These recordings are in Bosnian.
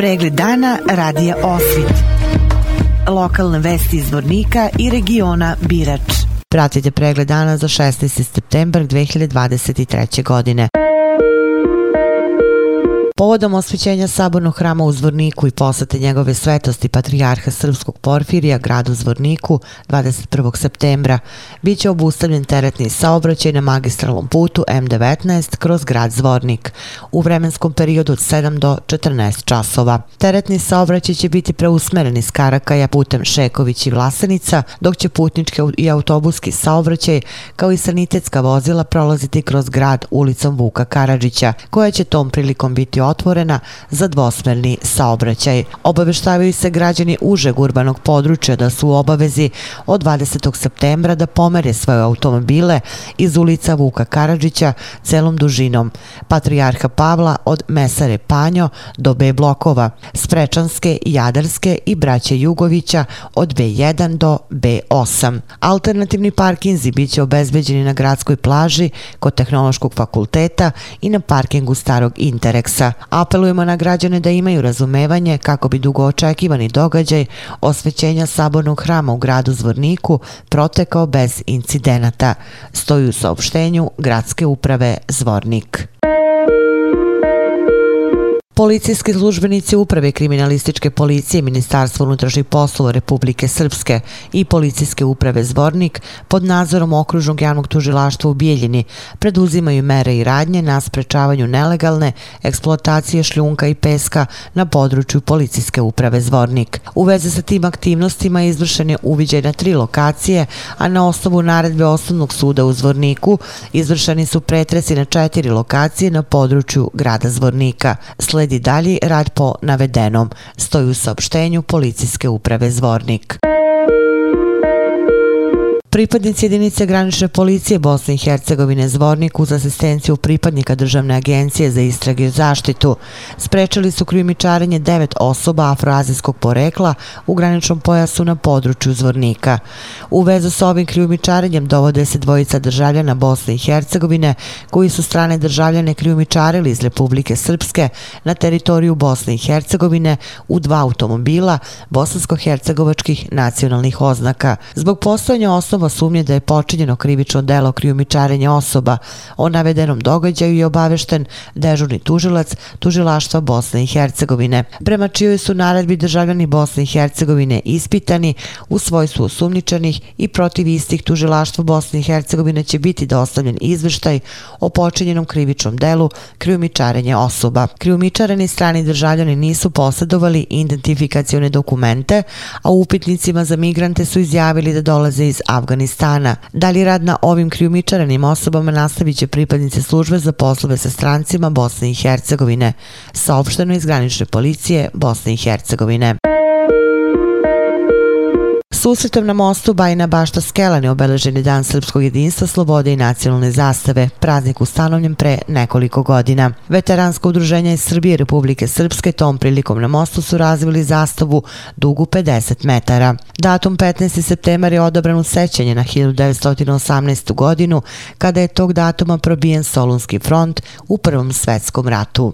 Pregled dana radija Osvit. Lokalne vesti iz Vornika i regiona Birač. Pratite pregled dana za 16. septembar 2023. godine. Povodom osvećenja sabornog hrama u Zvorniku i posete njegove svetosti Patrijarha Srpskog Porfirija gradu Zvorniku 21. septembra, bit će obustavljen teretni saobraćaj na magistralnom putu M19 kroz grad Zvornik u vremenskom periodu od 7 do 14 časova. Teretni saobraćaj će biti preusmeren iz Karakaja putem Šeković i Vlasenica, dok će putnički i autobuski saobraćaj kao i sanitetska vozila prolaziti kroz grad ulicom Vuka Karadžića, koja će tom prilikom biti otvorena za dvosmerni saobraćaj. Obaveštavaju se građani užeg urbanog područja da su u obavezi od 20. septembra da pomere svoje automobile iz ulica Vuka Karadžića celom dužinom Patrijarha Pavla od Mesare Panjo do B blokova, Sprečanske, Jadarske i Braće Jugovića od B1 do B8. Alternativni parkinzi bit će obezbeđeni na gradskoj plaži kod Tehnološkog fakulteta i na parkingu Starog Intereksa. Apelujemo na građane da imaju razumevanje kako bi dugo očekivani događaj osvećenja sabornog hrama u gradu Zvorniku protekao bez incidenata. Stoju u saopštenju Gradske uprave Zvornik. Policijski službenici Uprave kriminalističke policije Ministarstva unutrašnjih poslova Republike Srpske i Policijske uprave Zvornik pod nadzorom okružnog javnog tužilaštva u Bijeljini preduzimaju mere i radnje na sprečavanju nelegalne eksploatacije šljunka i peska na području Policijske uprave Zvornik. U veze sa tim aktivnostima izvršen je uviđaj na tri lokacije, a na osnovu naredbe Osnovnog suda u Zvorniku izvršeni su pretresi na četiri lokacije na području grada Zvornika. Sledi slijedi dalji rad po navedenom, stoji u saopštenju policijske uprave Zvornik. Pripadnici jedinice granične policije Bosne i Hercegovine Zvornik uz asistenciju pripadnika Državne agencije za istrage i zaštitu sprečali su krimičarenje devet osoba afroazijskog porekla u graničnom pojasu na području Zvornika. U vezu s ovim krimičarenjem dovode se dvojica državljana Bosne i Hercegovine koji su strane državljane krimičarili iz Republike Srpske na teritoriju Bosne i Hercegovine u dva automobila bosansko-hercegovačkih nacionalnih oznaka. Zbog postojanja osnova osnova sumnje da je počinjeno krivično delo krijumičarenja osoba o navedenom događaju je obavešten dežurni tužilac tužilaštva Bosne i Hercegovine. Prema čijoj su naredbi državljani Bosne i Hercegovine ispitani u svojstvu sumničanih i protiv istih tužilaštva Bosne i Hercegovine će biti dostavljen izveštaj o počinjenom krivičnom delu krijumičarenja osoba. Krijumičareni strani državljani nisu posjedovali identifikacione dokumente, a upitnicima za migrante su izjavili da dolaze iz Afganistana Afganistana. Dalje rad na ovim krijumičaranim osobama nastavit će pripadnice službe za poslove sa strancima Bosne i Hercegovine, saopšteno iz granične policije Bosne i Hercegovine. Susretom na mostu Bajina Bašta Skelan je dan Srpskog jedinstva, slobode i nacionalne zastave, praznik ustanovljen pre nekoliko godina. Veteransko udruženje iz Srbije i Republike Srpske tom prilikom na mostu su razvili zastavu dugu 50 metara. Datum 15. septembar je odobran u sećanje na 1918. godinu, kada je tog datuma probijen Solunski front u Prvom svetskom ratu.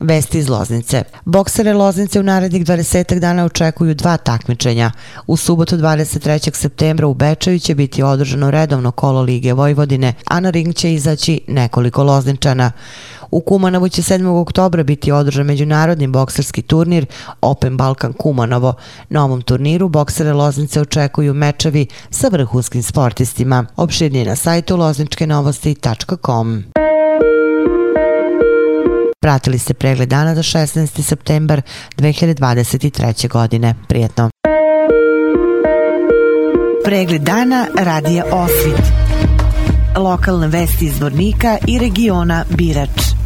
Vesti iz Loznice. Boksere Loznice u narednih 20 dana očekuju dva takmičenja. U subotu 23. septembra u Bečaju će biti održano redovno kolo Lige Vojvodine, a na ring će izaći nekoliko Lozničana. U Kumanovu će 7. oktobra biti održan međunarodni bokserski turnir Open Balkan Kumanovo. Na ovom turniru boksere Loznice očekuju mečevi sa vrhunskim sportistima. Opširnije na sajtu lozničkenovosti.com. Pratili ste pregled dana za 16. septembar 2023. godine. Prijetno. Pregled dana radija Osvit. Lokalne vesti iz Vornika i regiona Birač.